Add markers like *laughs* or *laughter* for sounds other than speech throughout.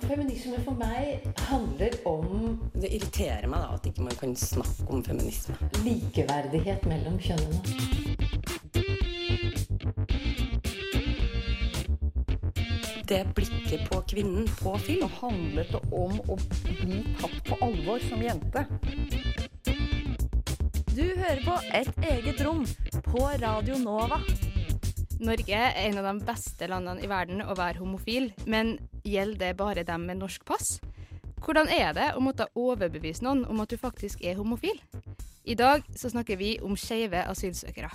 Feminisme for meg handler om Det irriterer meg da at ikke man kan snakke om feminisme. likeverdighet mellom kjønnene. Det blikket på kvinnen på film. handlet det om å bli tatt på alvor som jente. Du hører på Et eget rom på Radio Nova. Norge er en av de beste landene i verden å være homofil, men gjelder det bare dem med norsk pass? Hvordan er det å måtte overbevise noen om at du faktisk er homofil? I dag så snakker vi om skeive asylsøkere.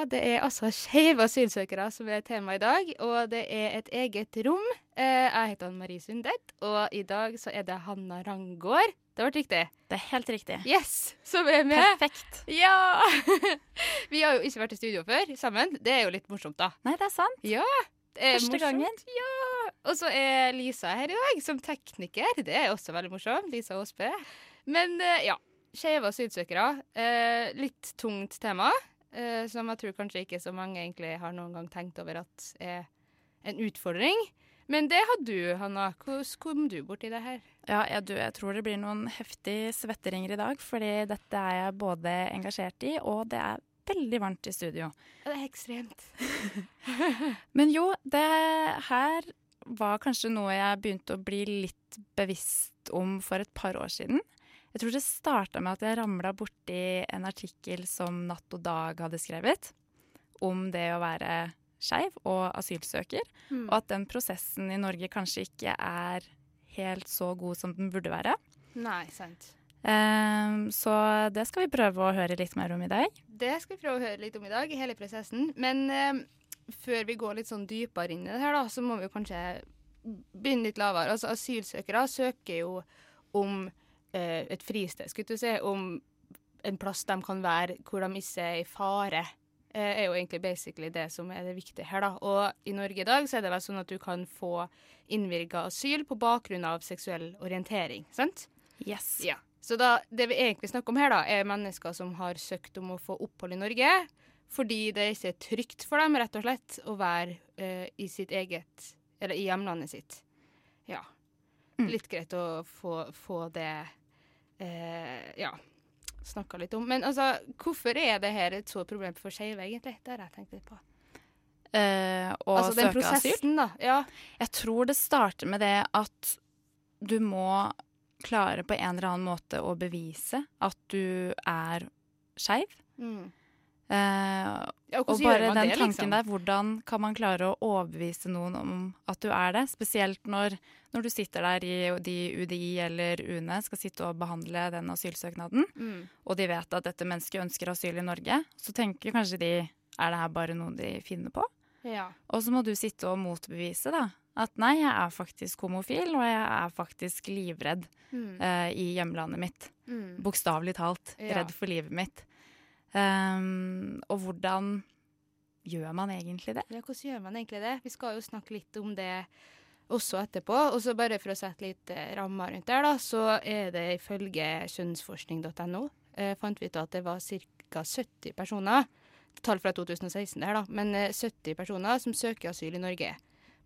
Ja, det er altså skeive asylsøkere som er tema i dag, og det er et eget rom. Eh, Jeg heter Anne Marie Sundet, og i dag så er det Hanna Rangård. Det ble riktig. Det er helt riktig. Yes! Som er med. Perfekt. Ja! *laughs* Vi har jo ikke vært i studio før sammen. Det er jo litt morsomt, da. Nei, det er sant. Ja, det er Første morsomt. gangen. Ja. Og så er Lisa her i dag som tekniker. Det er også veldig morsomt. Lisa Aasbø. Men eh, ja. Skeive asylsøkere. Eh, litt tungt tema. Eh, som jeg tror kanskje ikke så mange egentlig har noen gang tenkt over at er en utfordring. Men det har du, Hanna. Hvordan kom du borti det her? Ja, jeg, du, jeg tror det blir noen heftige svetteringer i dag, fordi dette er jeg både engasjert i, og det er veldig varmt i studio. Ja, Det er ekstremt. *laughs* Men jo, det her var kanskje noe jeg begynte å bli litt bevisst om for et par år siden. Jeg tror det starta med at jeg ramla borti en artikkel som Natt og Dag hadde skrevet om det å være skeiv og asylsøker, Mm. og at den prosessen i Norge kanskje ikke er helt så god som den burde være. Nei, sant. Um, så det skal vi prøve å høre litt mer om i dag. Det skal vi prøve å høre litt om i dag, hele prosessen. Men um, før vi går litt sånn dypere inn i det her, da, så må vi jo kanskje begynne litt lavere. Altså, asylsøkere søker jo om et fristed, skulle du si, om en plass de kan være hvor de ikke er i fare. Eh, er jo egentlig basically det som er det viktige her, da. Og i Norge i dag så er det vel sånn at du kan få innvilga asyl på bakgrunn av seksuell orientering, sant? Yes. Ja. Så da, det vi egentlig snakker om her, da, er mennesker som har søkt om å få opphold i Norge fordi det ikke er trygt for dem, rett og slett, å være eh, i sitt eget Eller i hjemlandet sitt. Ja. Mm. Litt greit å få, få det eh, Ja. Snakka litt om. Men altså, hvorfor er det her et så problem for skeive, egentlig? Det har jeg tenkt litt på. Eh, å altså den søke asyl. prosessen, da. Ja. Jeg tror det starter med det at du må klare på en eller annen måte å bevise at du er skeiv. Mm. Eh, ja og bare den det, tanken liksom? der, hvordan kan man klare å overbevise noen om at du er det? Spesielt når, når du sitter der i de UDI eller UNE skal sitte og behandle den asylsøknaden, Mm. og de vet at dette mennesket ønsker asyl i Norge, så tenker kanskje de er det her bare noe de finner på? Ja. Og så må du sitte og motbevise da, at nei, jeg er faktisk homofil, og jeg er faktisk livredd Mm. eh, i hjemlandet mitt. Mm. Bokstavelig talt. Ja. Redd for livet mitt. Um, og hvordan gjør man egentlig det? Ja, hvordan gjør man egentlig det? Vi skal jo snakke litt om det også etterpå. Og så bare for å sette litt eh, rammer rundt der, da, så er det ifølge kjønnsforskning.no eh, fant vi ut at det var ca. 70 personer, tall fra 2016 der da, men eh, 70 personer som søker asyl i Norge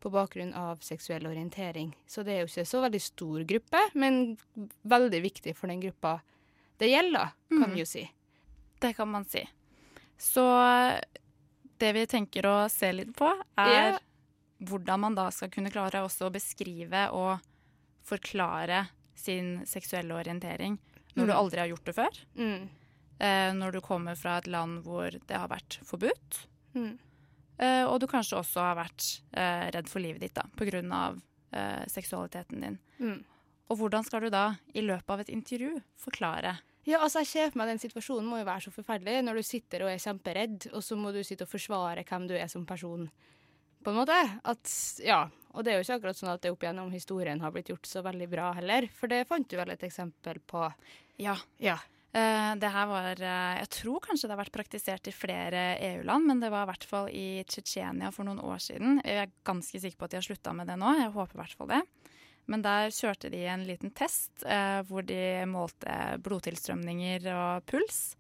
på bakgrunn av seksuell orientering. Så det er jo ikke så veldig stor gruppe, men veldig viktig for den gruppa det gjelder, kan vi vi jo si. Det kan man si. Så det vi tenker å se litt på, er yeah. hvordan man da skal kunne klare også å beskrive og forklare sin seksuelle orientering når du Mm. aldri har gjort det før. Mm. Eh, når du kommer fra et land hvor det har vært forbudt. Mm. Eh, og du kanskje også har vært eh, redd for livet ditt da, pga. Eh, seksualiteten din. Mm. Og hvordan skal du da, i løpet av et intervju, forklare Ja, altså jeg ser for meg Den situasjonen må jo være så forferdelig når du sitter og er kjemperedd, og så må du sitte og forsvare hvem du er som person. På en måte. At, ja, Og det er jo ikke akkurat sånn at det opp gjennom historien har blitt gjort så veldig bra heller, for det fant du vel et eksempel på. Ja. Ja. Uh, det her var uh, Jeg tror kanskje det har vært praktisert i flere EU-land, men det var i hvert fall i Tsjetsjenia for noen år siden. Jeg er ganske sikker på at de har slutta med det nå. Jeg håper i hvert fall det. Men der kjørte de en liten test eh, hvor de målte blodtilstrømninger og puls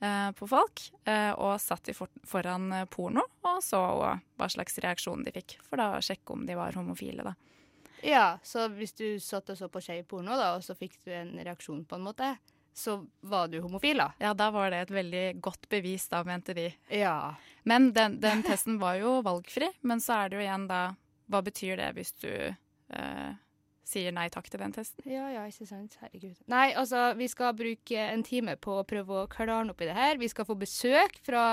eh, på folk. Eh, og satt de for, foran porno og så hva slags reaksjon de fikk. For da å sjekke om de var homofile, da. Ja, så hvis du satt og så på skeiv porno, da, og så fikk du en reaksjon, på en måte, så var du homofil, da? Ja, da var det et veldig godt bevis, da, mente de. Ja. Men den, den testen var jo valgfri. Men så er det jo igjen da Hva betyr det hvis du eh, sier nei takk til den testen? Ja, ja, ikke sant. Herregud. Nei, altså, vi skal bruke en time på å prøve å klare opp i det her. Vi skal få besøk fra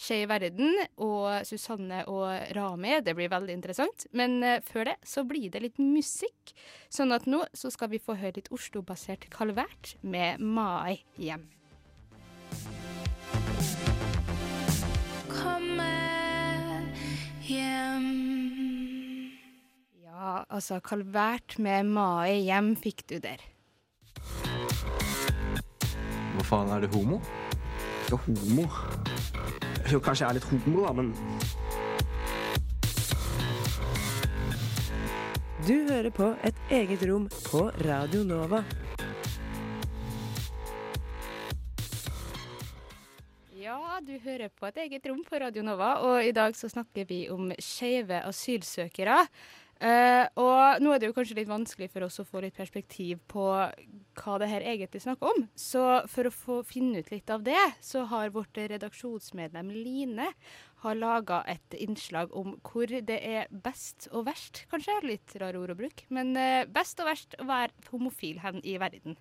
Skei verden og Susanne og Rami. Det blir veldig interessant. Men uh, før det så blir det litt musikk. Sånn at nå så skal vi få høre litt Oslo-basert Kalvert med Mai hjem. Komme hjem Ja, altså Kalvert med Mae hjem fikk du der. Hva faen, er det homo? Ja, homo jo, kanskje jeg er litt homo, da, men Du hører på Et eget rom på Radio Nova. Ja, du hører på Et eget rom på Radio Nova, og i dag så snakker vi om skeive asylsøkere. Uh, og nå er det jo kanskje litt vanskelig for oss å få litt perspektiv på hva det her egentlig snakker om. Så for å få finne ut litt av det, så har vårt redaksjonsmedlem Line har laga et innslag om hvor det er best og verst, kanskje. Litt rare ord å bruke. Men uh, best og verst å være homofil hen i verden.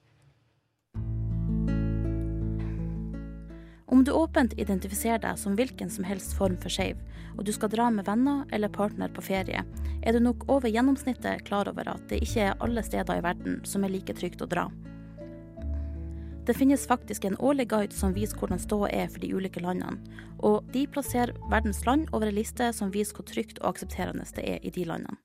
Om du åpent identifiserer deg som hvilken som helst form for skeiv, og du skal dra med venner eller partner på ferie, er du nok over gjennomsnittet klar over at det ikke er alle steder i verden som er like trygt å dra. Det finnes faktisk en årlig guide som viser hvordan ståa er for de ulike landene, og de plasserer verdens land over en liste som viser hvor trygt og aksepterende det er i de landene.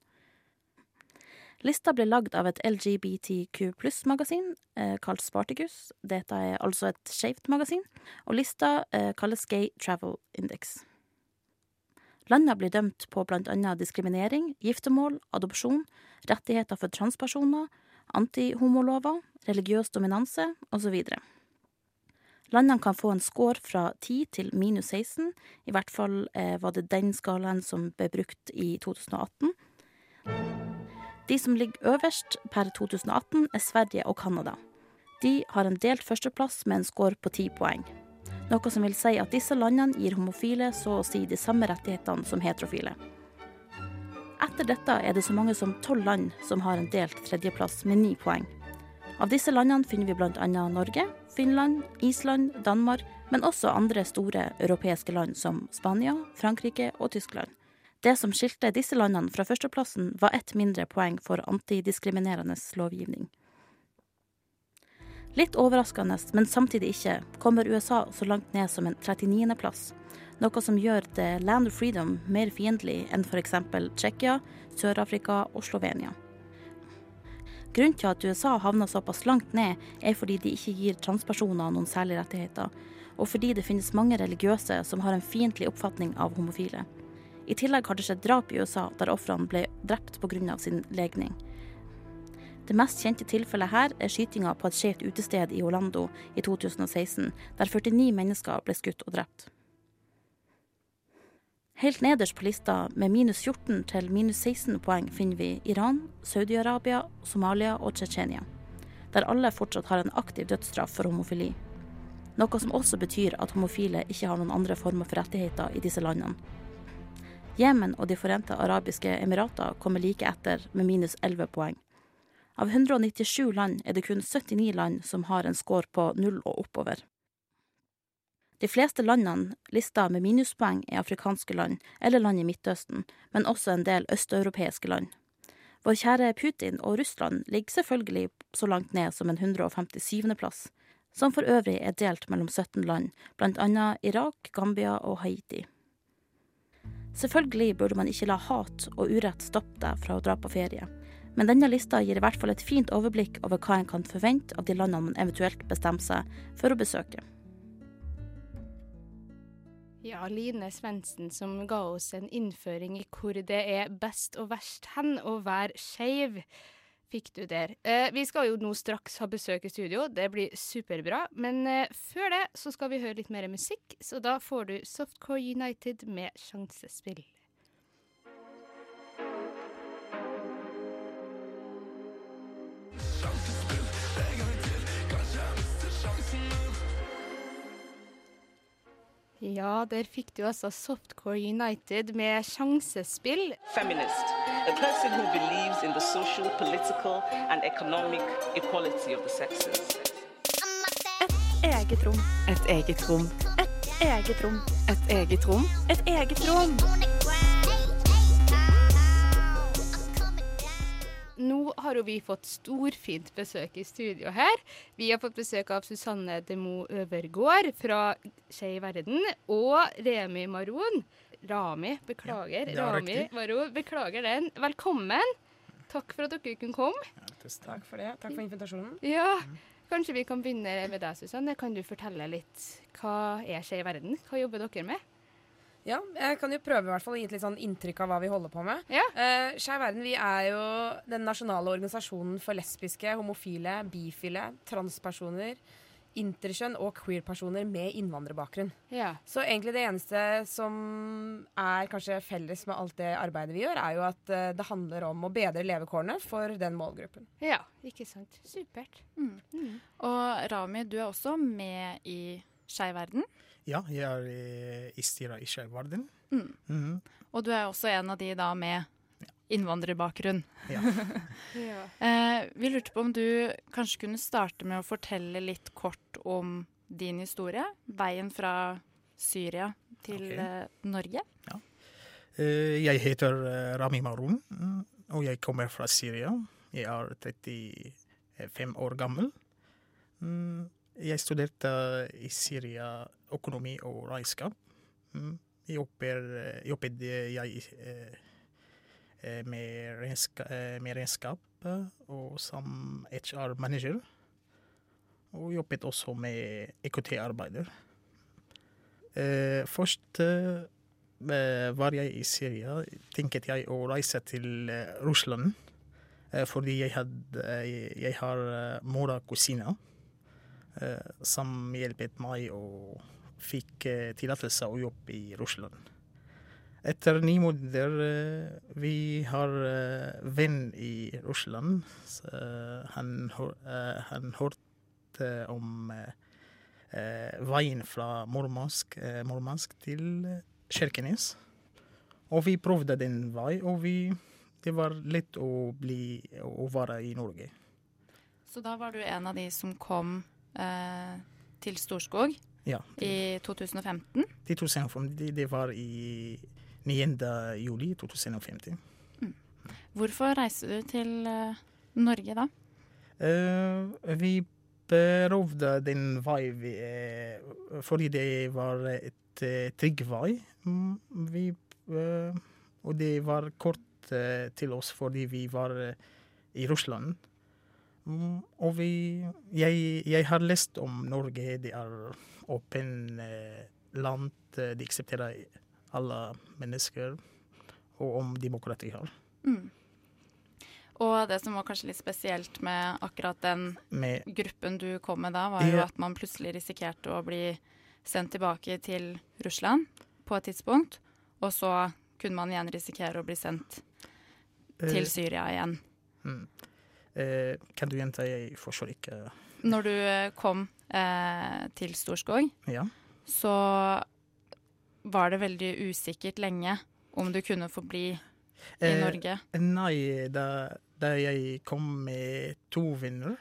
Lista ble lagd av et LGBTQ pluss-magasin eh, kalt Spartacus. Dette er altså et skeivt magasin, og lista eh, kalles Gay Travel Index. Landene blir dømt på blant annet diskriminering, giftermål, adopsjon, rettigheter for transpersoner, antihomolover, religiøs dominanse osv. Landene kan få en score fra 10 til minus 16, i hvert fall eh, var det den skalaen som ble brukt i 2018. De som ligger øverst per 2018, er Sverige og Canada. De har en delt førsteplass med en score på ti poeng. Noe som vil si at disse landene gir homofile så å si de samme rettighetene som heterofile. Etter dette er det så mange som tolv land som har en delt tredjeplass med ni poeng. Av disse landene finner vi bl.a. Norge, Finland, Island, Danmark, men også andre store europeiske land som Spania, Frankrike og Tyskland. Det som skilte disse landene fra førsteplassen, var ett mindre poeng for antidiskriminerende lovgivning. Litt overraskende, men samtidig ikke, kommer USA så langt ned som en 39.-plass. Noe som gjør The Land of Freedom mer fiendtlig enn f.eks. Tsjekkia, Sør-Afrika og Slovenia. Grunnen til at USA havna såpass langt ned, er fordi de ikke gir transpersoner noen særlige rettigheter, og fordi det finnes mange religiøse som har en fiendtlig oppfatning av homofile. I tillegg har det skjedd drap i USA der ofrene ble drept pga. sin legning. Det mest kjente tilfellet her er skytinga på et skjevt utested i Orlando i 2016, der 49 mennesker ble skutt og drept. Helt nederst på lista, med minus 14 til minus 16 poeng, finner vi Iran, Saudi-Arabia, Somalia og Tsjetsjenia, der alle fortsatt har en aktiv dødsstraff for homofili. Noe som også betyr at homofile ikke har noen andre former for rettigheter i disse landene. Jemen og De forente arabiske emirater kommer like etter med minus 11 poeng. Av 197 land er det kun 79 land som har en score på null og oppover. De fleste landene lista med minuspoeng er afrikanske land eller land i Midtøsten, men også en del østeuropeiske land. Vår kjære Putin og Russland ligger selvfølgelig så langt ned som en 157. plass, som for øvrig er delt mellom 17 land, blant annet Irak, Gambia og Haiti. Selvfølgelig burde man ikke la hat og urett stoppe deg fra å dra på ferie, Men denne lista gir i hvert fall et fint overblikk over hva en kan forvente av de landene man eventuelt bestemmer seg for å besøke. Ja, Line Svendsen som ga oss en innføring i hvor det er best og verst hen å være skeiv, fikk du der. Eh, vi skal jo nå straks ha besøk i studio, det blir superbra. Men eh, før det så skal vi høre litt mer musikk, så da får du Softcore United med sjansespill. Ja, der fikk du altså Softcore United med sjansespill. Feminist, a person who believes in the social, political and economic equality of the sexes. Eget rom. Et eget rom. Et eget rom. Et eget rom. Et eget rom. Nå har jo vi fått storfint besøk i studio her. Vi har fått besøk av Susanne Demo Øvergård fra Skei verden og Remi Maron. Rami, beklager. Ja, Rami Varo, beklager den. Velkommen. Takk for at dere kunne komme. Takk for det. Takk for invitasjonen. Ja, Kanskje vi kan begynne med deg, Susanne. Kan du fortelle litt hva er Skje i verden? Hva jobber dere med? Ja, jeg kan jo prøve i hvert fall å gi et litt sånn inntrykk av hva vi holder på med. Ja. Uh, Skeiv verden vi er jo den nasjonale organisasjonen for lesbiske, homofile, bifile, transpersoner, interkjønn og queer-personer med innvandrerbakgrunn. Ja. Så egentlig det eneste som er kanskje felles med alt det arbeidet vi gjør, er jo at eh, det handler om å bedre levekårene for den målgruppen. Ja, ikke sant. Supert. Mm. Mm. Og Rami, du er også med i Skeiv verden. Ja, jeg er i styret i Skeiv verden. Mm. Mhm. Og du er også en av de da med innvandrerbakgrunn. Ja. *laughs* Ja. eh, vi lurte på om du kanskje kunne starte med å fortelle litt kort om din historie. Veien fra Syria til okay. Norge. Norge. Eh, Jeg heter eh, Rami Maroun, mm, og jeg kommer fra Syria. Jeg er 35 år gammel. Mm, Jeg studerte i Syria økonomi og regnskap. Mm, Jeg eh, jobbet jeg eh, eh, med regnskap, med regnskap eh, og som HR-manager. Og jobbet også med EKT-arbeider. Eh, Først eh, eh, var jeg i Syria, tenket jeg å reise til eh, Russland. eh, Fordi jeg, eh, jeg har eh, mor og kusine eh, som hjelpet meg og fikk eh, tillatelse å jobbe i Russland. Etter ni måneder eh, vi har eh, venn i Russland. Så, eh, han, han hørte om veien fra Murmansk, Murmansk til Kirkenes. Og vi prøvde den vei, og vi, det var lett å, bli, å være i Norge. Så da var du en av de som kom eh, til Storskog Ja. i 2015. 2015, det, det var i 9. juli 2015. Hvorfor reiste du til eh, Norge da? Uh, vi prøvde den veien vi, eh, fordi det var et uh, trygg vei. Mm, vi, og det var kort til oss fordi vi var i Russland. Mm, og vi jeg, jeg har lest om Norge. Det er åpen eh, land. De aksepterer alle mennesker. Og om demokrati her. Mm. Og det som var kanskje litt spesielt med akkurat den Med gruppen du kom med da, var jo Ja. at man plutselig risikerte å bli sendt tilbake til Russland på et tidspunkt, og så kunne man igjen risikere å bli sendt til Eh, Syria igjen. Mm. Eh, kan du gjenta? Jeg forstår ikke. Når du eh, kom eh, til Storskog, Ja. så var det veldig usikkert lenge om du kunne få bli i Eh, Norge. Nei, da, da jeg kom med to venner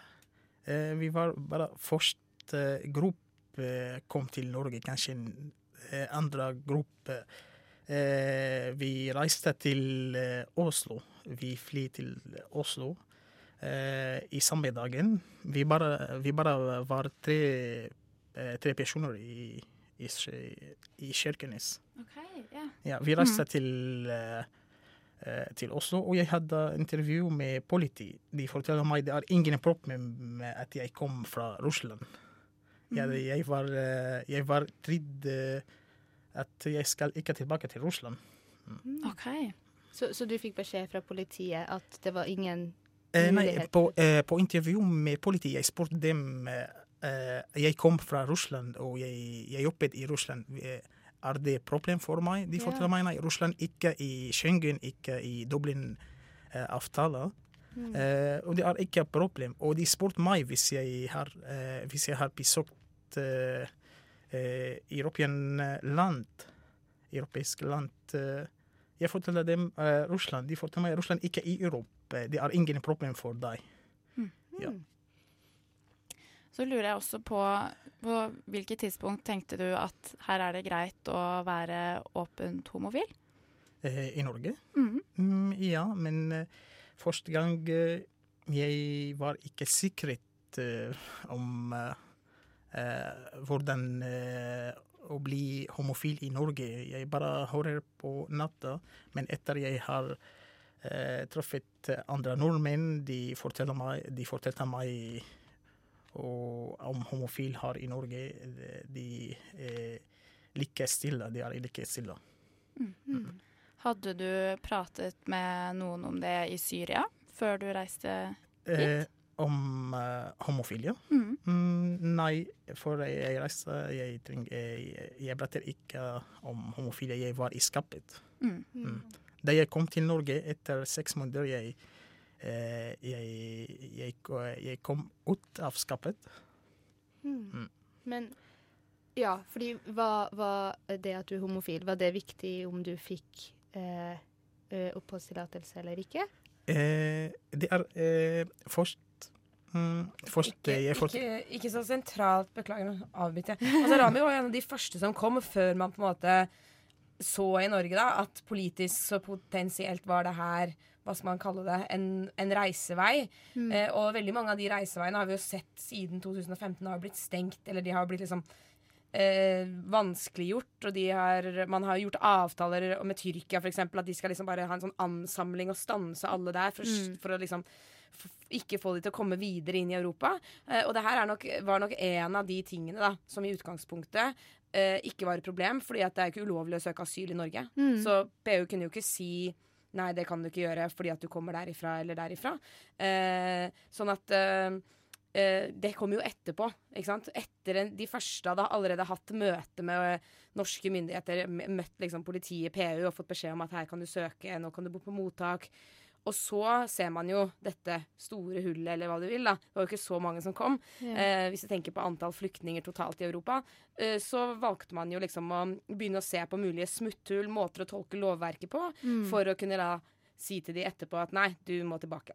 eh, Vi var bare første gruppe kom til Norge, kanskje en eh, andre gruppe. Eh, vi reiste til eh, Oslo. Vi fly til Oslo eh, i samme dagen. Vi bare, vi bare var tre, eh, tre personer i, i, i Kirkenes. Ok, ja. Ja, vi reiste Mm. til eh, eh, til Oslo, og jeg hadde intervju med politi. De forteller meg det er ingen problem med at jeg kom fra Russland. Jeg, Mhm. jeg var, eh, jeg var redd at jeg skal ikke tilbake til Russland. OK. Så, så du fikk beskjed fra politiet at det var ingen Eh, nei, på, eh, på intervju med politiet, jeg spurte dem eh, Jeg kom fra Russland, og jeg, jeg jobbet i Russland. Eh, Er det problem for meg? De forteller yeah. meg nei, Russland ikke i Schengen, ikke i Dublin-avtalen. Mm. Uh, og det er ikke problem. Og de spurte meg hvis jeg har, uh, hvis jeg har besøkt uh, eh, land, europeisk land. Eh, jeg forteller dem eh, Russland. De forteller meg Russland ikke i Europa. Det er ingen problem for deg. Ja. Så lurer jeg også på på hvilket tidspunkt tenkte du at her er det greit å være åpent homofil? Eh, I Norge? Mhm. Mm, ja, men eh, første gang eh, jeg var ikke sikret eh, om eh, hvordan å bli homofil i Norge. Jeg bare hører på natta, men etter jeg har truffet andre nordmenn, de fortalte meg, de fortalte meg og om homofil har i Norge, de, de eh, like stille. De er like stille. Mm. Hadde du pratet med noen om det i Syria før du reiste Eh, hit? om eh, homofile? Mm. Mm, nei, for jeg reiste Jeg, jeg, jeg prater ikke om homofile. Jeg var i skapet. Mm. Mm. Da jeg kom til Norge etter seks måneder, jeg, eh, jeg, jeg, jeg kom ut av skapet. Mm. Mm. Men ja, fordi var, var det at du er homofil, var det viktig om du fikk eh, eh, oppholdstillatelse eller ikke? Eh, det er eh, først mm, Først Ikke, jeg får ikke, ikke så sentralt, beklager nå avbryter jeg. Altså, Rami var en av de første som kom før man på en måte så i Norge da, at politisk så potensielt var det her hva skal man kalle det, en, en reisevei. Mm. Eh, og veldig mange av de reiseveiene har vi jo sett siden 2015 har blitt stengt, eller de har blitt liksom eh, vanskeliggjort. Og de har, man har gjort avtaler med Tyrkia eksempel, at de skal liksom bare ha en sånn ansamling og stanse alle der for, Mm. for å liksom ikke få de til å komme videre inn i Europa. Eh, og det her er nok, var nok en av de tingene da, som i utgangspunktet eh, ikke var et problem, fordi at det er ikke ulovlig å søke asyl i Norge. Mm. Så PU kunne jo ikke si Nei, det kan du ikke gjøre fordi at du kommer derifra eller derifra. Eh, sånn at eh, eh, det kommer jo etterpå. ikke sant? Etter de første hadde allerede hatt møte med eh, norske myndigheter, møtt liksom politiet, PU, og fått beskjed om at her kan du søke, nå kan du bo på mottak. Og så ser man jo dette store hullet, eller hva du vil. da. Det var jo ikke så mange som kom. Ja. Eh, hvis du tenker på antall flyktninger totalt i Europa, eh, så valgte man jo liksom å begynne å se på mulige smutthull, måter å tolke lovverket på, Mm. for å kunne da si til de etterpå at nei, du må tilbake.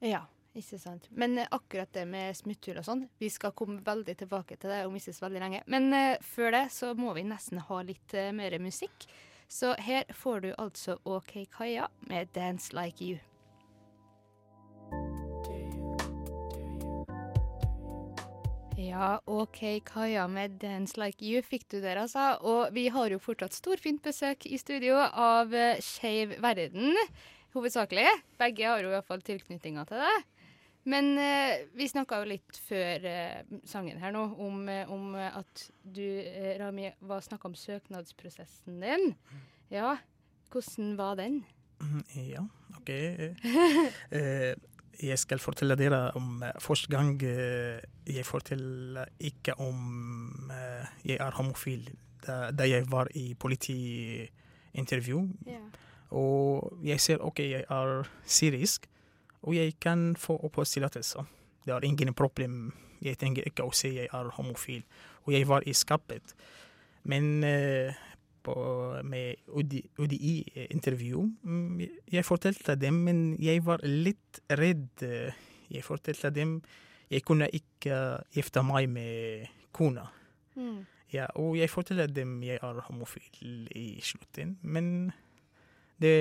Ja, ikke sant. Men eh, akkurat det med smutthull og sånn, vi skal komme veldig tilbake til det om ikke så veldig lenge. Men eh, før det så må vi nesten ha litt eh, mer musikk. Så her får du altså OK Kaja med 'Dance Like You'. Ja, OK Kaja med 'Dance Like You' fikk du der, altså. Og vi har jo fortsatt storfint besøk i studio av uh, Skeiv verden, hovedsakelig. Begge har jo iallfall tilknytninger til det. Men eh, vi snakka jo litt før eh, sangen her nå om, eh, om eh, at du, eh, Rami, var snakka om søknadsprosessen din. Ja, hvordan var den? Mm, Ja, OK. *laughs* Jeg skal fortelle dere om eh, første gang eh, jeg forteller ikke om eh, jeg er homofil. Da, da jeg var i politiintervju. Yeah. Og jeg ser OK, jeg er syrisk, og jeg kan få oppholdstillatelse. Det er ingen problem. Jeg trenger ikke å si jeg er homofil. Og jeg var i skapet. Men eh, på, med UDI-intervju mm, Jeg fortalte dem, men jeg var litt redd. Jeg fortalte dem jeg kunne ikke gifte meg med kona. Mm. Ja, og jeg fortalte dem jeg er homofil i slutten, men det,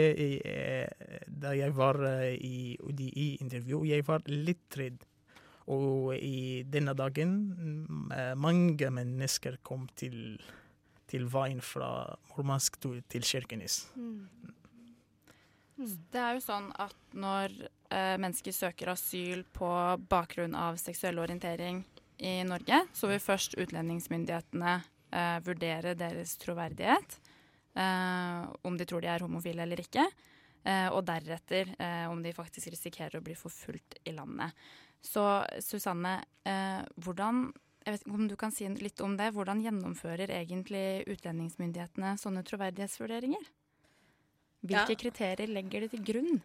eh, da jeg var eh, i UDI-intervju, jeg var litt redd. Og i denne dagen mm, eh, mange mennesker kom til, til veien fra Murmansk til, Kirkenes. Mm. Det er jo sånn at når eh, mennesker søker asyl på bakgrunn av seksuell orientering i Norge, så vil først utlendingsmyndighetene eh, vurdere deres troverdighet. Eh, om de tror de er homofile eller ikke. Eh, og deretter eh, om de faktisk risikerer å bli forfulgt i landet. Så Susanne, eh, hvordan jeg vet ikke om du kan si litt om det. Hvordan gjennomfører egentlig utlendingsmyndighetene sånne troverdighetsvurderinger? Hvilke Ja. kriterier legger de til grunn?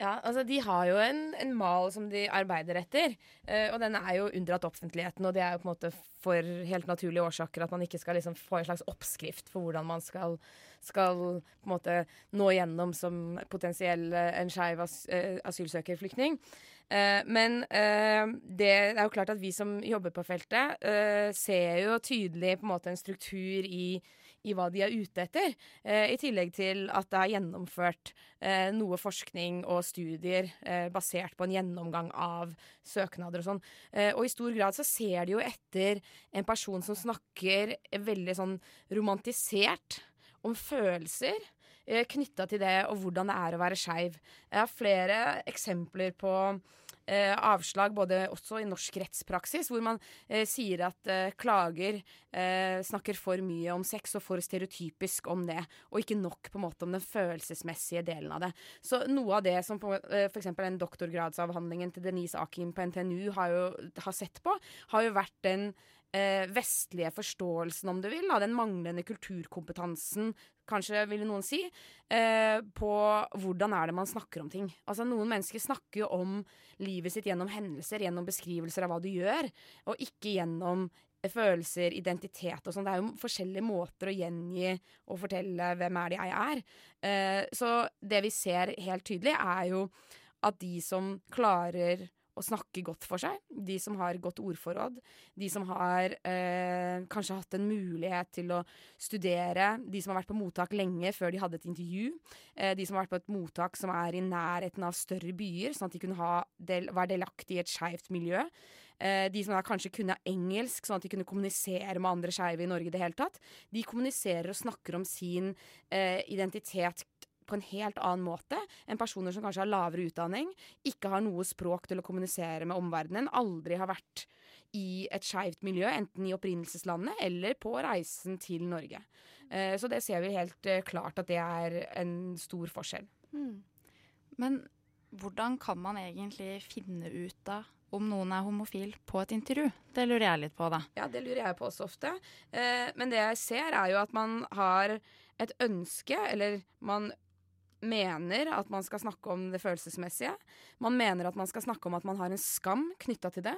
Ja, altså De har jo en, en mal som de arbeider etter, eh, og den er jo unndratt offentligheten. Og det er jo på en måte for helt naturlige årsaker at man ikke skal liksom få en slags oppskrift for hvordan man skal, skal på en måte nå gjennom som potensiell en skeiv as, eh, asylsøker, flyktning. Eh, men eh, det er jo klart at vi som jobber på feltet, eh, ser jo tydelig på en måte en struktur i i hva de er ute etter. Eh, I tillegg til at det er gjennomført eh, noe forskning og studier eh, basert på en gjennomgang av søknader og sånn. Eh, og i stor grad så ser de jo etter en person som snakker veldig sånn romantisert om følelser. Eh, Knytta til det og hvordan det er å være skeiv. Jeg har flere eksempler på eh, avslag, både også i norsk rettspraksis, hvor man eh, sier at eh, klager eh, snakker for mye om sex og for stereotypisk om det, og ikke nok på en måte om den følelsesmessige delen av det. Så noe av det som eh, eksempel den doktorgradsavhandlingen til Denise Akim på NTNU har, jo, har sett på, har jo vært den eh, vestlige forståelsen, om du vil, av den manglende kulturkompetansen, kanskje ville noen si, eh, på hvordan er det man snakker om ting. Altså Noen mennesker snakker jo om livet sitt gjennom hendelser, gjennom beskrivelser av hva du gjør, og ikke gjennom følelser, identitet og sånn. Det er jo forskjellige måter å gjengi og fortelle hvem er det jeg er. Eh, så det vi ser helt tydelig, er jo at de som klarer å snakke godt for seg, de som har godt ordforråd, de som har eh, kanskje hatt en mulighet til å studere, de som har vært på mottak lenge før de hadde et intervju, eh, de som har vært på et mottak som er i nærheten av større byer, sånn at de kunne del, være delaktige i et skeivt miljø. Eh, de som kanskje kunne engelsk, sånn at de kunne kommunisere med andre skeive i Norge i det hele tatt. De kommuniserer og snakker om sin eh, identitet på en helt annen måte enn personer som kanskje har lavere utdanning, ikke har noe språk til å kommunisere med omverdenen, aldri har vært i et skeivt miljø, enten i opprinnelseslandet eller på reisen til Norge. Eh, så det ser vi helt eh, klart at det er en stor forskjell. Men hvordan kan man egentlig finne ut av om noen er homofil på et intervju? Det lurer jeg litt på, da. Ja, det lurer jeg på også ofte. Eh, men det jeg ser, er jo at man har et ønske, eller man mener at man skal snakke om det følelsesmessige. Man mener at man skal snakke om at man har en skam knytta til det.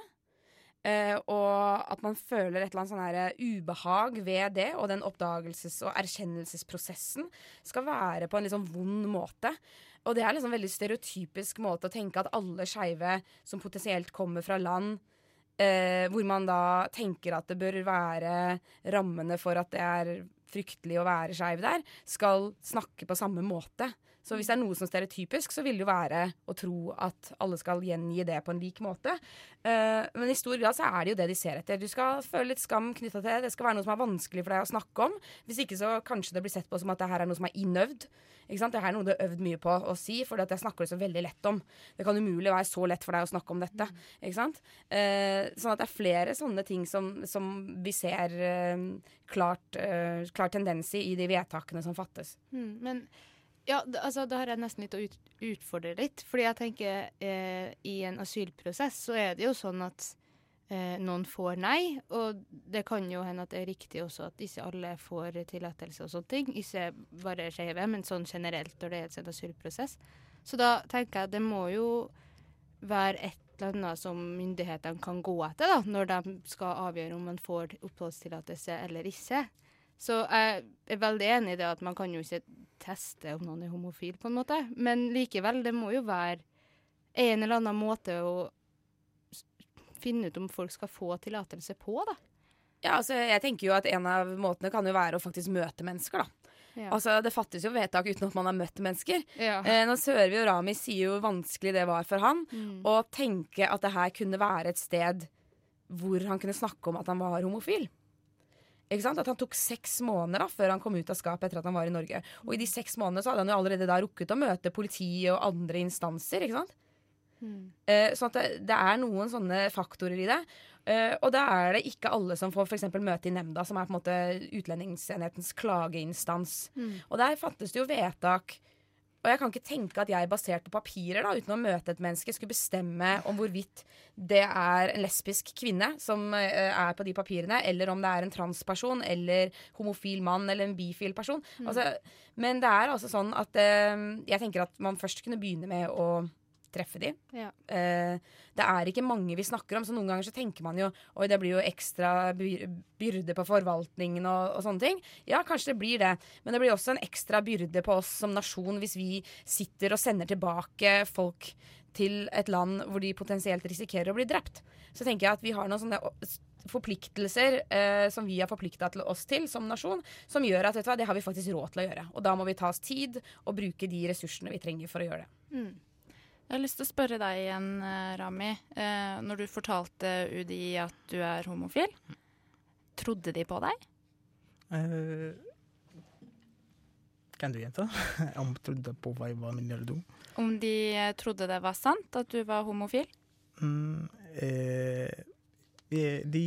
Uh, og at man føler et eller annet sånn her ubehag ved det, og den oppdagelses- og erkjennelsesprosessen skal være på en sånn vond måte. Og det er liksom en veldig stereotypisk måte å tenke at alle skeive som potensielt kommer fra land uh, hvor man da tenker at det bør være rammene for at det er fryktelig å være skeiv der, skal snakke på samme måte. Så hvis det er noe som er stereotypisk, så vil det jo være å tro at alle skal gjengi det på en lik måte. Uh, men i stor grad så er det jo det de ser etter. Du skal føle litt skam knytta til det. Det skal være noe som er vanskelig for deg å snakke om. Hvis ikke så kanskje det blir sett på som at det her er noe som er innøvd. Ikke sant? Det her er noe du har øvd mye på å si, for jeg snakker det så veldig lett om. Det kan umulig være så lett for deg å snakke om dette. Ikke sant? Uh, sånn at det er flere sånne ting som, som vi ser uh, klart, klar tendens i i de vedtakene som fattes. Mm, men ja, altså, da har jeg nesten litt å ut, utfordre litt. Fordi jeg tenker eh, i en asylprosess så er det jo sånn at eh, noen får nei. Og det kan jo hende at det er riktig også at ikke alle får tillatelse og sånne ting. Ikke bare skeive, men sånn generelt når det er en asylprosess. Så da tenker jeg det må jo være et eller annet som myndighetene kan gå etter da, når de skal avgjøre om man får oppholdstillatelse eller ikke. Så jeg er veldig enig i det at man kan jo ikke teste om noen er homofil, på en måte. Men likevel, det må jo være en eller annen måte å finne ut om folk skal få tillatelse på, da. Ja, altså jeg tenker jo at En av måtene kan jo være å faktisk møte mennesker. da Ja. Altså Det fattes jo vedtak uten at man har møtt mennesker. Ja. Eh, nå hører vi jo Rami sier jo hvor vanskelig det var for han Mm. å tenke at det her kunne være et sted hvor han kunne snakke om at han var homofil. At han tok seks måneder da, før han kom ut av skapet etter at han var i Norge. Og i de seks månedene så hadde han jo allerede da rukket å møte politi og andre instanser. ikke sant? Eh, sånn at det, det er noen sånne faktorer i det. Eh, og da er det ikke alle som får for møte i nemnda, som er på en måte utlendingsenhetens klageinstans. Mm. Og der fattes det jo vedtak. Og jeg kan ikke tenke at jeg basert på papirer, da, uten å møte et menneske, skulle bestemme om hvorvidt det er en lesbisk kvinne som eh, er på de papirene, eller om det er en transperson eller homofil mann eller en bifil person. Mm. Altså, men det er altså sånn at eh, jeg tenker at man først kunne begynne med å treffe de. Ja. Eh, det er ikke mange vi snakker om, så noen ganger så tenker man jo Oi, det blir jo ekstra byrde på forvaltningen og, og sånne ting. Ja, kanskje det blir det, men det blir også en ekstra byrde på oss som nasjon hvis vi sitter og sender tilbake folk til et land hvor de potensielt risikerer å bli drept. Så tenker jeg at vi har noen sånne forpliktelser eh, som vi har forplikta til oss til som nasjon, som gjør at vet du hva, det har vi faktisk råd til å gjøre. Og da må vi ta oss tid og bruke de ressursene vi trenger for å gjøre det. Mm. Jeg har lyst til å spørre deg igjen, eh, Rami. Eh, når du fortalte UDI at du er homofil, trodde de på deg? Uh, kan du gjenta? *laughs* Om trodde på hva, hva eller du? Om de eh, trodde det var sant at du var homofil? Mm, eh, de,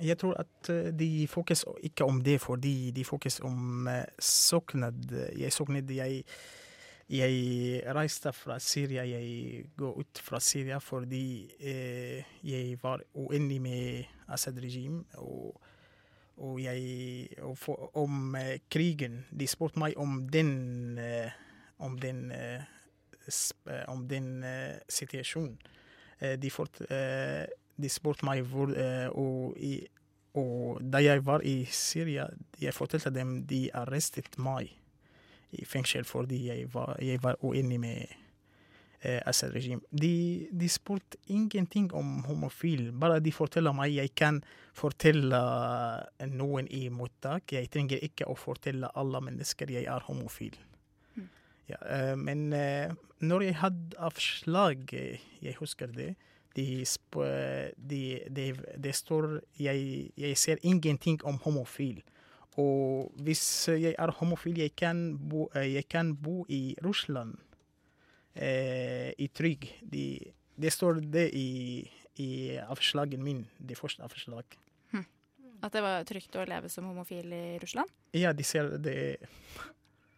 jeg tror at de fokuserer ikke om det, fordi de fokuserer om søknad. Jeg søknad jeg, jeg reiste fra Syria. Jeg går ut fra Syria fordi eh, jeg var uenig med Assad-regimet. Og, og jeg og for, Om eh, krigen. De spurte meg om den eh, om den, eh, eh, om den eh, situasjonen. De, fort, de spurte meg hvor og, og da jeg var i Syria, jeg fortalte dem de arrestet meg i fengsel fordi jeg var, jeg var uenig med eh, Assad-regimet. De, de spurte ingenting om homofil, bare de forteller meg jeg kan fortelle noen i mottak. Jeg trenger ikke å fortelle alle mennesker jeg er homofil. Ja, eh, men eh, når jeg hadde avslag, eh, jeg husker det, de, sp de, de, det står jeg, jeg ser ingenting om homofil. Og hvis jeg er homofil, jeg kan bo, eh, jeg kan bo i Russland eh, i trygg. De, det står det i, i avslagen min, det første avslag. At det var trygt å leve som homofil i Russland? Ja, de ser det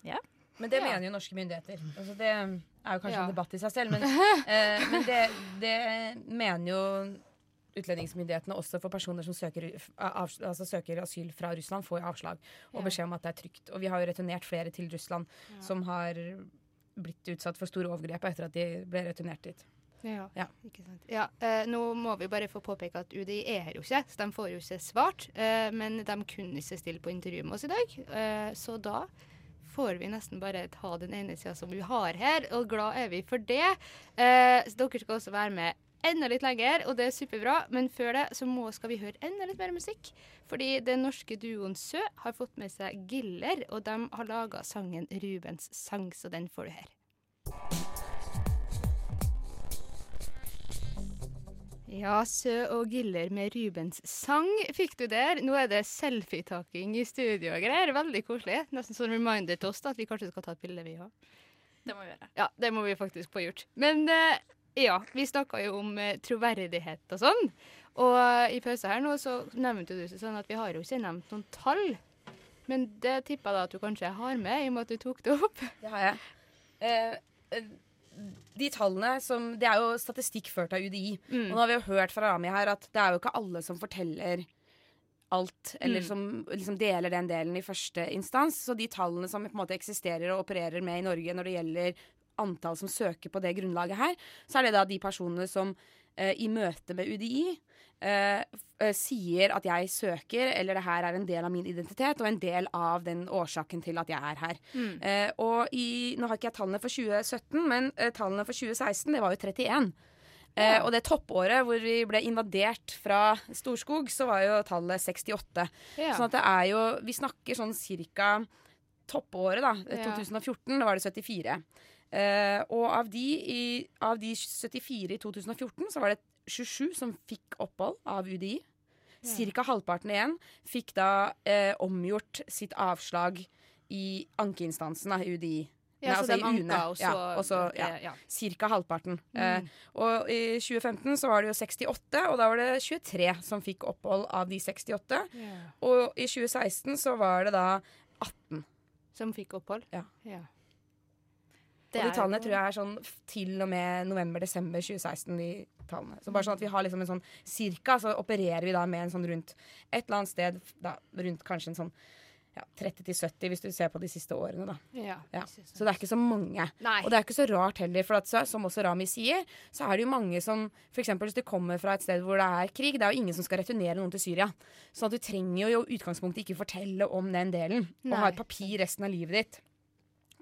Ja. Men det Ja. mener jo norske myndigheter. Altså det er jo kanskje Ja. en debatt i seg selv, men, *laughs* eh, men det, det mener jo utlendingsmyndighetene også for personer som søker, av, altså søker asyl fra Russland, får avslag og beskjed om at det er trygt. Og vi har jo returnert flere til Russland Ja. som har blitt utsatt for store overgrep etter at de ble returnert dit. Ja, Ja. ikke sant. Ja, eh, nå må vi bare få påpeke at UDI er her jo ikke, så de får jo ikke svart. Eh, men de kunne ikke stille på intervju med oss i dag, eh, så da får vi nesten bare ta den ene sida som vi har her, og glad er vi for det. Eh, dere skal også være med enda litt lenger, og det er superbra. Men før det så må, skal vi høre enda litt mer musikk. Fordi den norske duoen Sø har fått med seg Giller, og de har laga sangen 'Rubens sang', så den får du her. Ja, Sø og Giller med Rubens sang fikk du der. Nå er det selfietaking i studio og greier. Veldig koselig. Nesten sånn reminder til oss da, at vi kanskje skal ta et bilde, vi òg. Det må vi gjøre. Ja, det må vi faktisk få gjort. Men eh, ja, vi snakka jo om eh, troverdighet og sånn. Og eh, i pausen her nå så nevnte du sånn at vi har jo ikke nevnt noen tall. Men det tippa da at du kanskje har med, i og med at du tok det opp. *laughs* Det har jeg. Eh, de tallene som Det er jo statistikk ført av UDI. Mm. Og nå har vi jo hørt fra Rami her at det er jo ikke alle som forteller alt, eller Mm. som liksom deler den delen i første instans. Så de tallene som på en måte eksisterer og opererer med i Norge når det gjelder antall som søker på det grunnlaget her, så er det da de personene som eh, i møte med UDI eh, eh, sier at jeg søker, eller det her er en del av min identitet, og en del av den årsaken til at jeg er her. Mm. Eh, og i, nå har ikke jeg tallene for 2017, men eh, tallene for 2016, det var jo 31. Eh, og det toppåret hvor vi ble invadert fra Storskog, så var jo tallet 68. Ja. Sånn at det er jo Vi snakker sånn cirka toppåret, da. eh, Ja. 2014, da var det 74. Eh, og av de, i, av de 74 i 2014, så var det 27 som fikk opphold av UDI. Cirka halvparten igjen fikk da eh, omgjort sitt avslag i ankeinstansen av UDI. Ja, så altså de anka, UNE. ja, også ja, ja. Cirka halvparten. Mm. Eh, og i 2015 så var det jo 68, og da var det 23 som fikk opphold av de 68. Yeah. Og i 2016 så var det da 18. Som fikk opphold? Ja. Og de tallene tror jeg er sånn til og med november-desember 2016. de tallene. Så bare sånn at vi har liksom en sånn cirka, så opererer vi da med en sånn rundt et eller annet sted da, rundt kanskje en sånn ja, 30-70 hvis du ser på de siste årene, da. Ja, Ja. Så det er ikke så mange. Nei. Og det er ikke så rart heller, for at, så, som også Rami sier, så er det jo mange som f.eks. hvis du kommer fra et sted hvor det er krig, det er jo ingen som skal returnere noen til Syria. Så du trenger jo i utgangspunktet ikke fortelle om den delen, og Nei. ha et papir resten av livet ditt.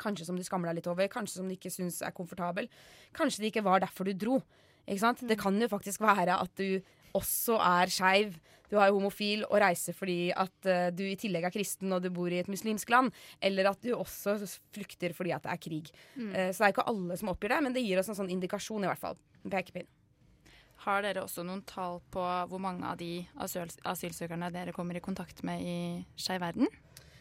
Kanskje som du skammer deg litt over, kanskje som du ikke syns er komfortabel. Kanskje det ikke var derfor du dro. Ikke sant? Det kan jo faktisk være at du også er skeiv. Du er homofil og reiser fordi at uh, du i tillegg er kristen og du bor i et muslimsk land. Eller at du også flykter fordi at det er krig. Mm. Uh, så det er ikke alle som oppgir det, men det gir oss en sånn indikasjon, i hvert fall. En pekepinn. Har dere også noen tall på hvor mange av de asyl asylsøkerne dere kommer i kontakt med i Skeiv verden?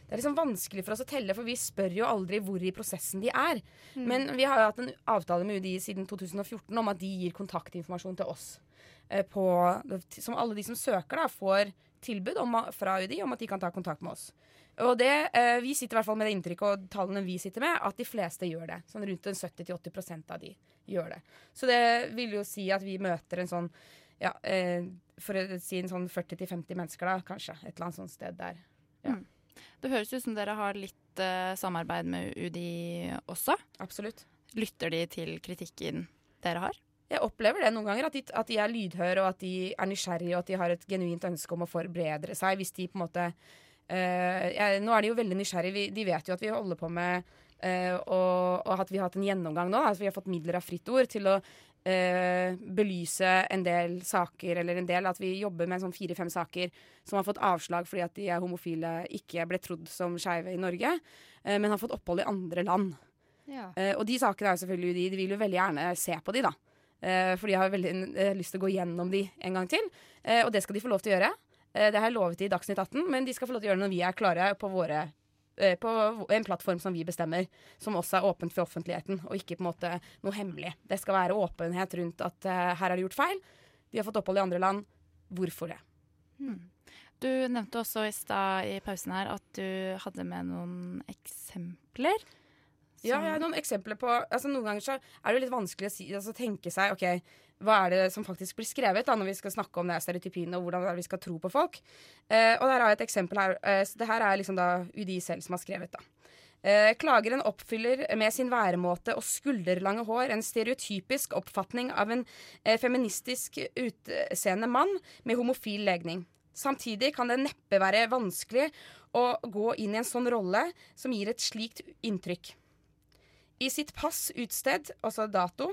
Det er liksom vanskelig for oss å telle, for vi spør jo aldri hvor i prosessen de er. Mm. Men vi har jo hatt en avtale med UDI siden 2014 om at de gir kontaktinformasjon til oss. eh, På, som alle de som søker, da, får tilbud om, fra UDI om at de kan ta kontakt med oss. Og det, eh, Vi sitter i hvert fall med det inntrykket og tallene vi sitter med, at de fleste gjør det. Sånn Rundt 70-80% av de gjør det. Så det vil jo si at vi møter en sånn ja, eh, For å si en sånn 40-50 mennesker, da, kanskje. Et eller annet sånt sted der. Ja. Mm. Det høres ut som dere har litt uh, samarbeid med UDI også. Absolutt. Lytter de til kritikken dere har? Jeg opplever det noen ganger, at de, at de er lydhøre og at de er nysgjerrige og at de har et genuint ønske om å forbedre seg. Hvis de på en måte Uh, jeg, Nå er de jo veldig nysgjerrige. Vi, de vet jo at vi holder på med uh, og, og at vi har hatt en gjennomgang nå. At vi har fått midler av Fritt Ord til å eh, belyse en del saker, eller en del at vi jobber med sånn fire-fem saker som har fått avslag fordi at de er homofile, ikke ble trodd som skeive i Norge, eh, men har fått opphold i andre land. Ja. Eh, og de sakene er selvfølgelig de, de vil jo veldig gjerne se på de, da. Eh, for de har veldig eh, lyst til å gå gjennom de en gang til. Eh, og det skal de få lov til å gjøre. Eh, det har jeg lovet i Dagsnytt 18, men de skal få lov til å gjøre det når vi er klare på våre på en plattform som vi bestemmer, som også er åpent for offentligheten, og ikke på en måte noe hemmelig. Det skal være åpenhet rundt at uh, her er det gjort feil. De har fått opphold i andre land. Hvorfor det? Du nevnte også i stad i pausen her at du hadde med noen eksempler. Ja, jeg har noen eksempler på altså Noen ganger så er det litt vanskelig å si, altså tenke seg ok, hva er det som faktisk blir skrevet da når vi skal snakke om det stereotypiene og hvordan vi skal tro på folk. Eh, og der har jeg et eksempel her. Eh, det her er liksom da UDI selv som har skrevet. da. Eh, klageren oppfyller med sin væremåte og skulderlange hår en stereotypisk oppfatning av en eh, feministisk utseende mann med homofil legning. Samtidig kan det neppe være vanskelig å gå inn i en sånn rolle som gir et slikt inntrykk. I sitt pass utsted, altså dato,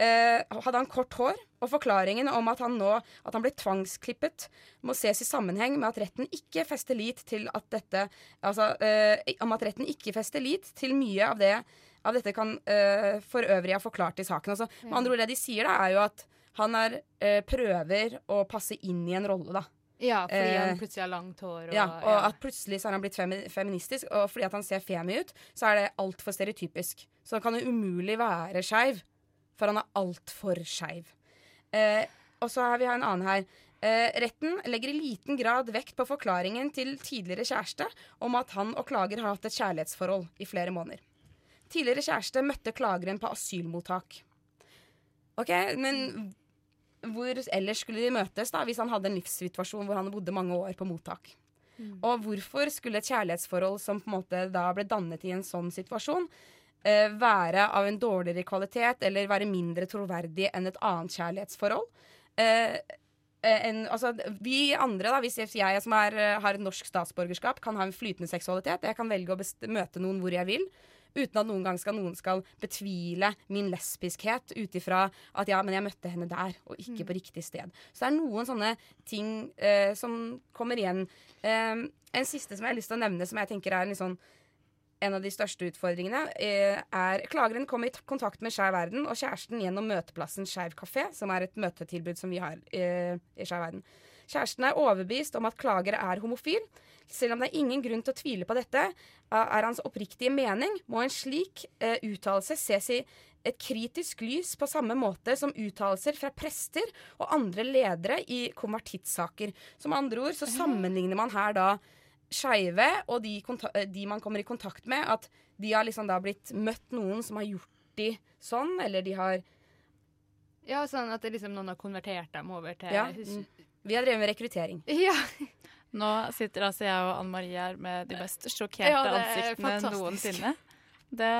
eh, hadde han kort hår, og forklaringen om at han nå at han ble tvangsklippet, må ses i sammenheng med at retten ikke fester lit til at dette Altså eh, om at retten ikke fester lit til mye av det av dette kan eh, for øvrig ha forklart i saken. Altså, med andre ord, det de sier, da, er jo at han er, eh, prøver å passe inn i en rolle, da. Ja, fordi Eh, han plutselig har langt hår. Og, ja, og at plutselig så har han blitt femi feministisk, og fordi at han ser femi ut, så er det altfor stereotypisk. Så han kan jo umulig være skeiv, for han er altfor skeiv. Eh, og så har vi en annen her. Eh, retten legger i liten grad vekt på forklaringen til tidligere kjæreste om at han og klager har hatt et kjærlighetsforhold i flere måneder. Tidligere kjæreste møtte klageren på asylmottak. Ok, men hvor ellers skulle de møtes da, hvis han hadde en livssituasjon hvor han bodde mange år på mottak? Og hvorfor skulle et kjærlighetsforhold som på en måte da ble dannet i en sånn situasjon, eh, være av en dårligere kvalitet eller være mindre troverdig enn et annet kjærlighetsforhold? Eh, eh, en, altså, vi andre, da, hvis jeg, som er, eh, har et norsk statsborgerskap, kan ha en flytende seksualitet. Jeg kan velge å møte noen hvor jeg vil. Uten at noen gang skal noen skal betvile min lesbiskhet ut ifra at ja, men jeg møtte henne der, og ikke på riktig sted. Så det er noen sånne ting eh, som kommer igjen. Eh, en siste som jeg har lyst til å nevne, som jeg tenker er en, sånn, en av de største utfordringene, eh, er klageren kom i kontakt med Skeiv Verden og kjæresten gjennom møteplassen Skeiv kafé, som er et møtetilbud som vi har eh, i Skeiv Verden. Kjæresten er overbevist om at klagere er homofil. Selv om det er ingen grunn til å tvile på dette, er hans oppriktige mening, må en slik eh, uttalelse ses i et kritisk lys på samme måte som uttalelser fra prester og andre ledere i konvertittsaker. Som andre ord så sammenligner man her da skeive og de, eh, de man kommer i kontakt med, at de har liksom da blitt møtt noen som har gjort de sånn, eller de har Ja, sånn at det liksom noen har konvertert dem over til Ja. Vi har drevet med rekruttering. *laughs* Ja. Nå sitter altså jeg og Anne Marie her med de mest sjokkerte Ja, er ansiktene fantastisk. noensinne. Det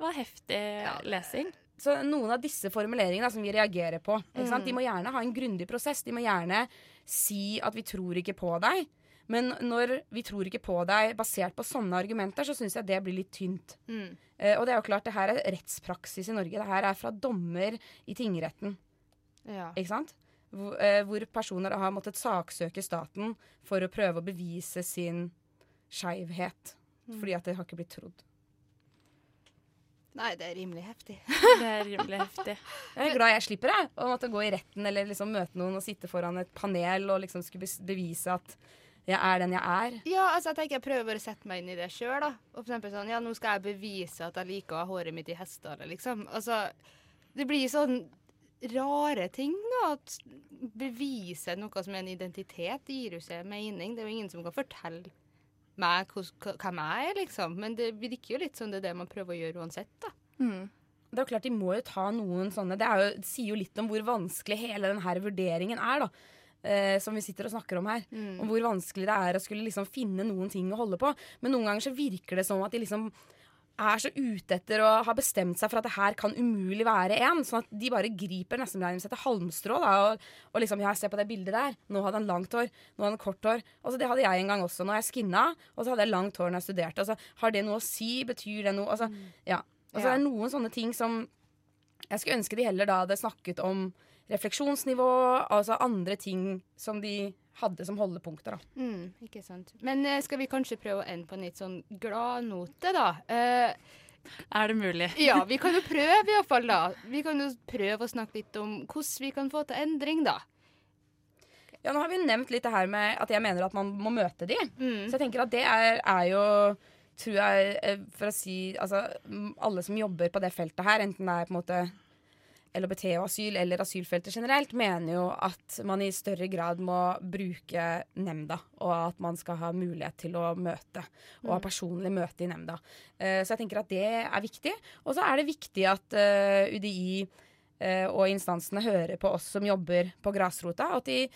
var heftig lesing. Så noen av disse formuleringene som vi reagerer på, ikke sant? Mm. de må gjerne ha en grundig prosess. De må gjerne si at vi tror ikke på deg. Men når vi tror ikke på deg basert på sånne argumenter, så syns jeg det blir litt tynt. Mm. Eh, og det er jo klart, det her er rettspraksis i Norge. Det her er fra dommer i tingretten. Ja. Ikke sant? Hvor, eh, personer har måttet saksøke staten for å prøve å bevise sin skeivhet. Mm. Fordi at det har ikke blitt trodd. Nei, det er rimelig heftig. *laughs* Det er rimelig heftig. Jeg er glad jeg slipper det, å måtte gå i retten eller liksom møte noen og sitte foran et panel og liksom skulle bevise at jeg er den jeg er. Ja, altså jeg tenker jeg prøver bare å sette meg inn i det sjøl, da. Og for eksempel sånn, ja, nå skal jeg bevise at jeg liker å ha håret mitt i hestehale, liksom. Altså, det blir sånn rare ting, da. At bevise noe som er en identitet, gir jo ikke mening. Det er jo ingen som kan fortelle meg hvem jeg er, liksom. Men det virker jo litt som det er det man prøver å gjøre uansett, da. Det er jo klart De må jo ta noen sånne Det, jo, det sier jo litt om hvor vanskelig hele denne vurderingen er. da eh, Som vi sitter og snakker om her. Mm. Om hvor vanskelig det er å skulle liksom finne noen ting å holde på. Men noen ganger så virker det som at de liksom er så ute etter å ha bestemt seg for at det her kan umulig være en. Sånn at de bare griper nesten nærmest etter halmstrå. Da, og, og liksom Ja, se på det bildet der. Nå hadde han langt hår. Nå hadde han kort hår. Altså, det hadde jeg en gang også. Nå er jeg skinna, og så hadde jeg langt hår når jeg studerte. Altså, har det noe å si? Betyr det noe? Altså, ja. Altså, Ja. Det er noen sånne ting som Jeg skulle ønske de heller da hadde snakket om refleksjonsnivå, altså andre ting som de hadde som holdepunkter. da. Mm, ikke sant. Men eh, skal vi kanskje prøve å ende på en litt sånn gladnote, da? Eh, er det mulig? *laughs* ja, vi kan jo *laughs* prøve iallfall, da. Vi kan jo prøve å snakke litt om hvordan vi kan få til endring, da. Ja, Nå har vi nevnt litt det her med at jeg mener at man må møte de. Mm. Så jeg tenker at det er, er jo tror jeg, eh, for å si altså, Alle som jobber på det feltet her, enten det er på en måte LHBT og asyl eller asylfeltet generelt, mener jo at man i større grad må bruke nemnda, og at man skal ha mulighet til å møte, og ha Mm. personlig møte i nemnda. Eh, så jeg tenker at det er viktig. Og så er det viktig at eh, UDI eh, og instansene hører på oss som jobber på grasrota. og At de,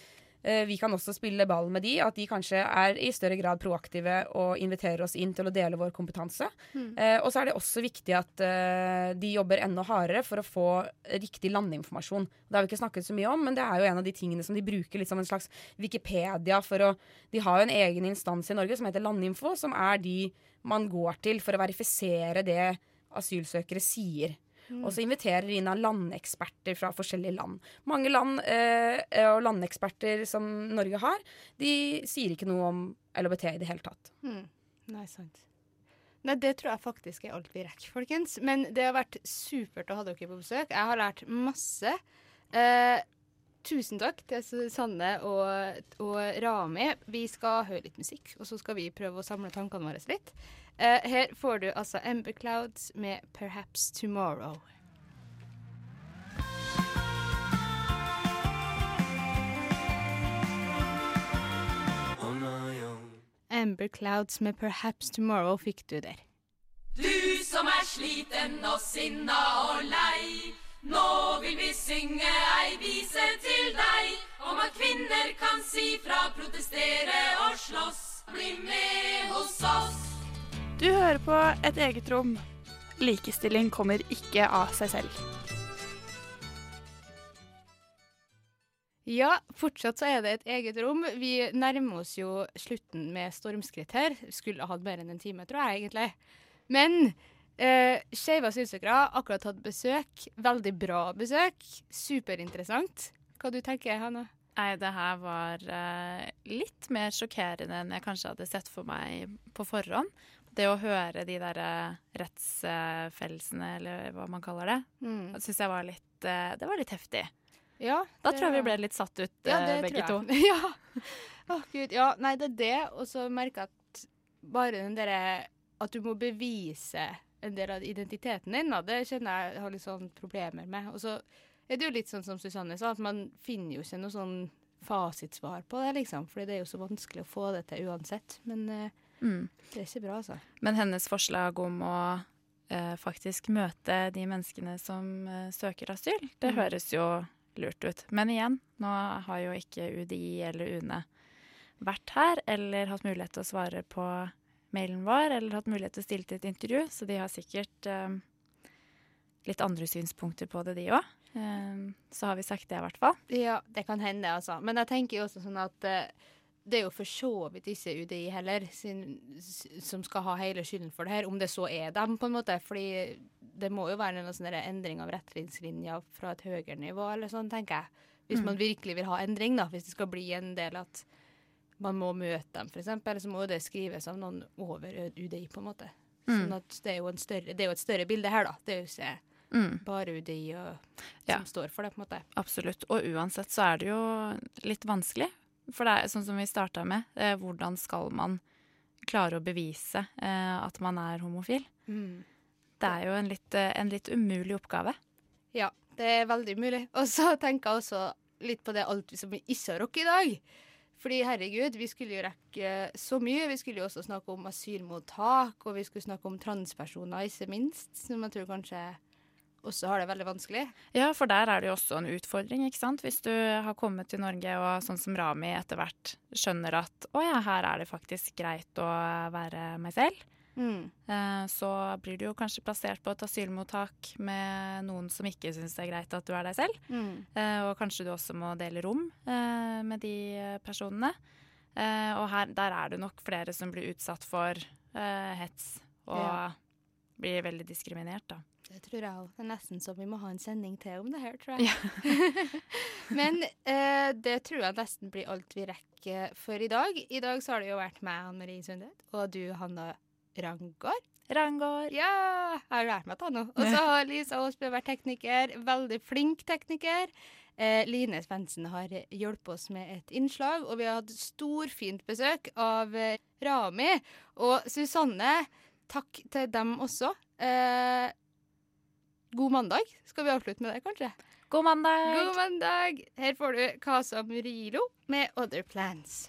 vi kan også spille ball med de, at de kanskje er i større grad proaktive og inviterer oss inn til å dele vår kompetanse. Mm. Eh, og så er det også viktig at eh, de jobber enda hardere for å få riktig landinformasjon. Det har vi ikke snakket så mye om, men det er jo en av de tingene som de bruker litt som en slags Wikipedia for å De har jo en egen instans i Norge som heter Landinfo, som er de man går til for å verifisere det asylsøkere sier. Mm. Og så inviterer de inn av landeksperter fra forskjellige land. Mange land eh, og landeksperter som Norge har, de sier ikke noe om LHBT i det hele tatt. Mm. Nei, sant. Nei, det tror jeg faktisk er alt vi rekker, folkens. Men det har vært supert å ha dere på besøk. Jeg har lært masse. Eh, tusen takk til Sanne og, og Rami. Vi skal høre litt musikk, og så skal vi prøve å samle tankene våre litt. Eh, her får du altså Ember Clouds med 'Perhaps Tomorrow'. Amber Clouds med 'Perhaps Tomorrow' fikk du der. Du som er sliten og sinna og lei. Nå vil vi synge ei vise til deg om at kvinner kan si fra, protestere og slåss. Bli med hos oss. Du hører på Et eget rom. Likestilling kommer ikke av seg selv. Ja, fortsatt så er det et eget rom. Vi nærmer oss jo slutten med stormskritt her. Skulle ha hatt mer enn en time, tror jeg egentlig. Men eh, skeive asylsøkere akkurat hatt besøk. Veldig bra besøk. Superinteressant. Hva du tenker Hanna? Nei, det her var eh, litt mer sjokkerende enn jeg kanskje hadde sett for meg på forhånd. Det å høre de der rettsfellelsene, eller hva man kaller det, Mm. syns jeg var litt eh, Det var litt heftig. Ja, Da tror jeg vi ble litt satt ut, Ja, eh, det begge tror jeg. *laughs* ja. Å, gud. Ja, nei, det er det. Og så merker jeg at bare den derre At du må bevise en del av identiteten din, da, det kjenner jeg har litt sånn problemer med. Og så er det jo litt sånn som Susanne sa, at man finner jo ikke noe sånn fasitsvar på det, liksom. Fordi det er jo så vanskelig å få det til uansett. Men eh, Mm. det er ikke bra, altså. Men hennes forslag om å eh, faktisk møte de menneskene som eh, søker asyl, det Mm. høres jo lurt ut. Men igjen, nå har jo ikke UDI eller UNE vært her eller hatt mulighet til å svare på mailen vår eller hatt mulighet til å stille til et intervju, så de har sikkert eh, litt andre synspunkter på det, de òg. så har vi sagt det, i hvert fall. Ja, det kan hende, altså. Men jeg tenker jo også sånn at eh, det er jo for så vidt ikke UDI heller sin, som skal ha hele skylden for det her, om det så er dem, på en måte. Fordi det må jo være en sånn endring av retningslinjer fra et høyere nivå, eller sånn, tenker jeg. Hvis Mm. man virkelig vil ha endring, da. Hvis det skal bli en del at man må møte dem, f.eks., så må det skrives av noen over UDI, på en måte. Mm. Sånn at det er jo, en større, det er jo et større bilde her, da. Det er jo ikke Mm. bare UDI og, Ja. som står for det, på en måte. Absolutt. Og uansett så er det jo litt vanskelig. For det er sånn som vi starta med, eh, hvordan skal man klare å bevise eh, at man er homofil? Mm. Det er jo en litt, eh, en litt umulig oppgave. Ja, det er veldig umulig. Og så tenker jeg også litt på det alt som vi ikke har rukket i dag. Fordi herregud, vi skulle jo rekke så mye. Vi skulle jo også snakke om asylmottak, og vi skulle snakke om transpersoner, ikke minst. Som jeg tror kanskje også har det veldig vanskelig. Ja, for der er det jo også en utfordring, ikke sant. Hvis du har kommet til Norge og sånn som Rami etter hvert skjønner at å ja, her er det faktisk greit å være meg selv. Mm. Eh, Så blir du jo kanskje plassert på et asylmottak med noen som ikke syns det er greit at du er deg selv. Mm. Eh, Og kanskje du også må dele rom eh, med de personene. Eh, Og her, der er det nok flere som blir utsatt for eh, hets og Ja. blir veldig diskriminert, da. Det tror jeg òg. Det er nesten så vi må ha en sending til om det her, tror jeg. *laughs* Men eh, det tror jeg nesten blir alt vi rekker for i dag. I dag så har det jo vært meg, Anne Marie Sundet, og du, Hanna Rangård. Rangård. Ja! Jeg har lært meg det nå. Og så har Lisa Aasbø vært tekniker. Veldig flink tekniker. Eh, Line Svendsen har hjulpet oss med et innslag, og vi har hatt storfint besøk av eh, Rami og Susanne. Takk til dem også. Eh, god mandag. Skal vi avslutte med det, kanskje? God mandag! God mandag! Her får du Casa Murillo med Other Plans.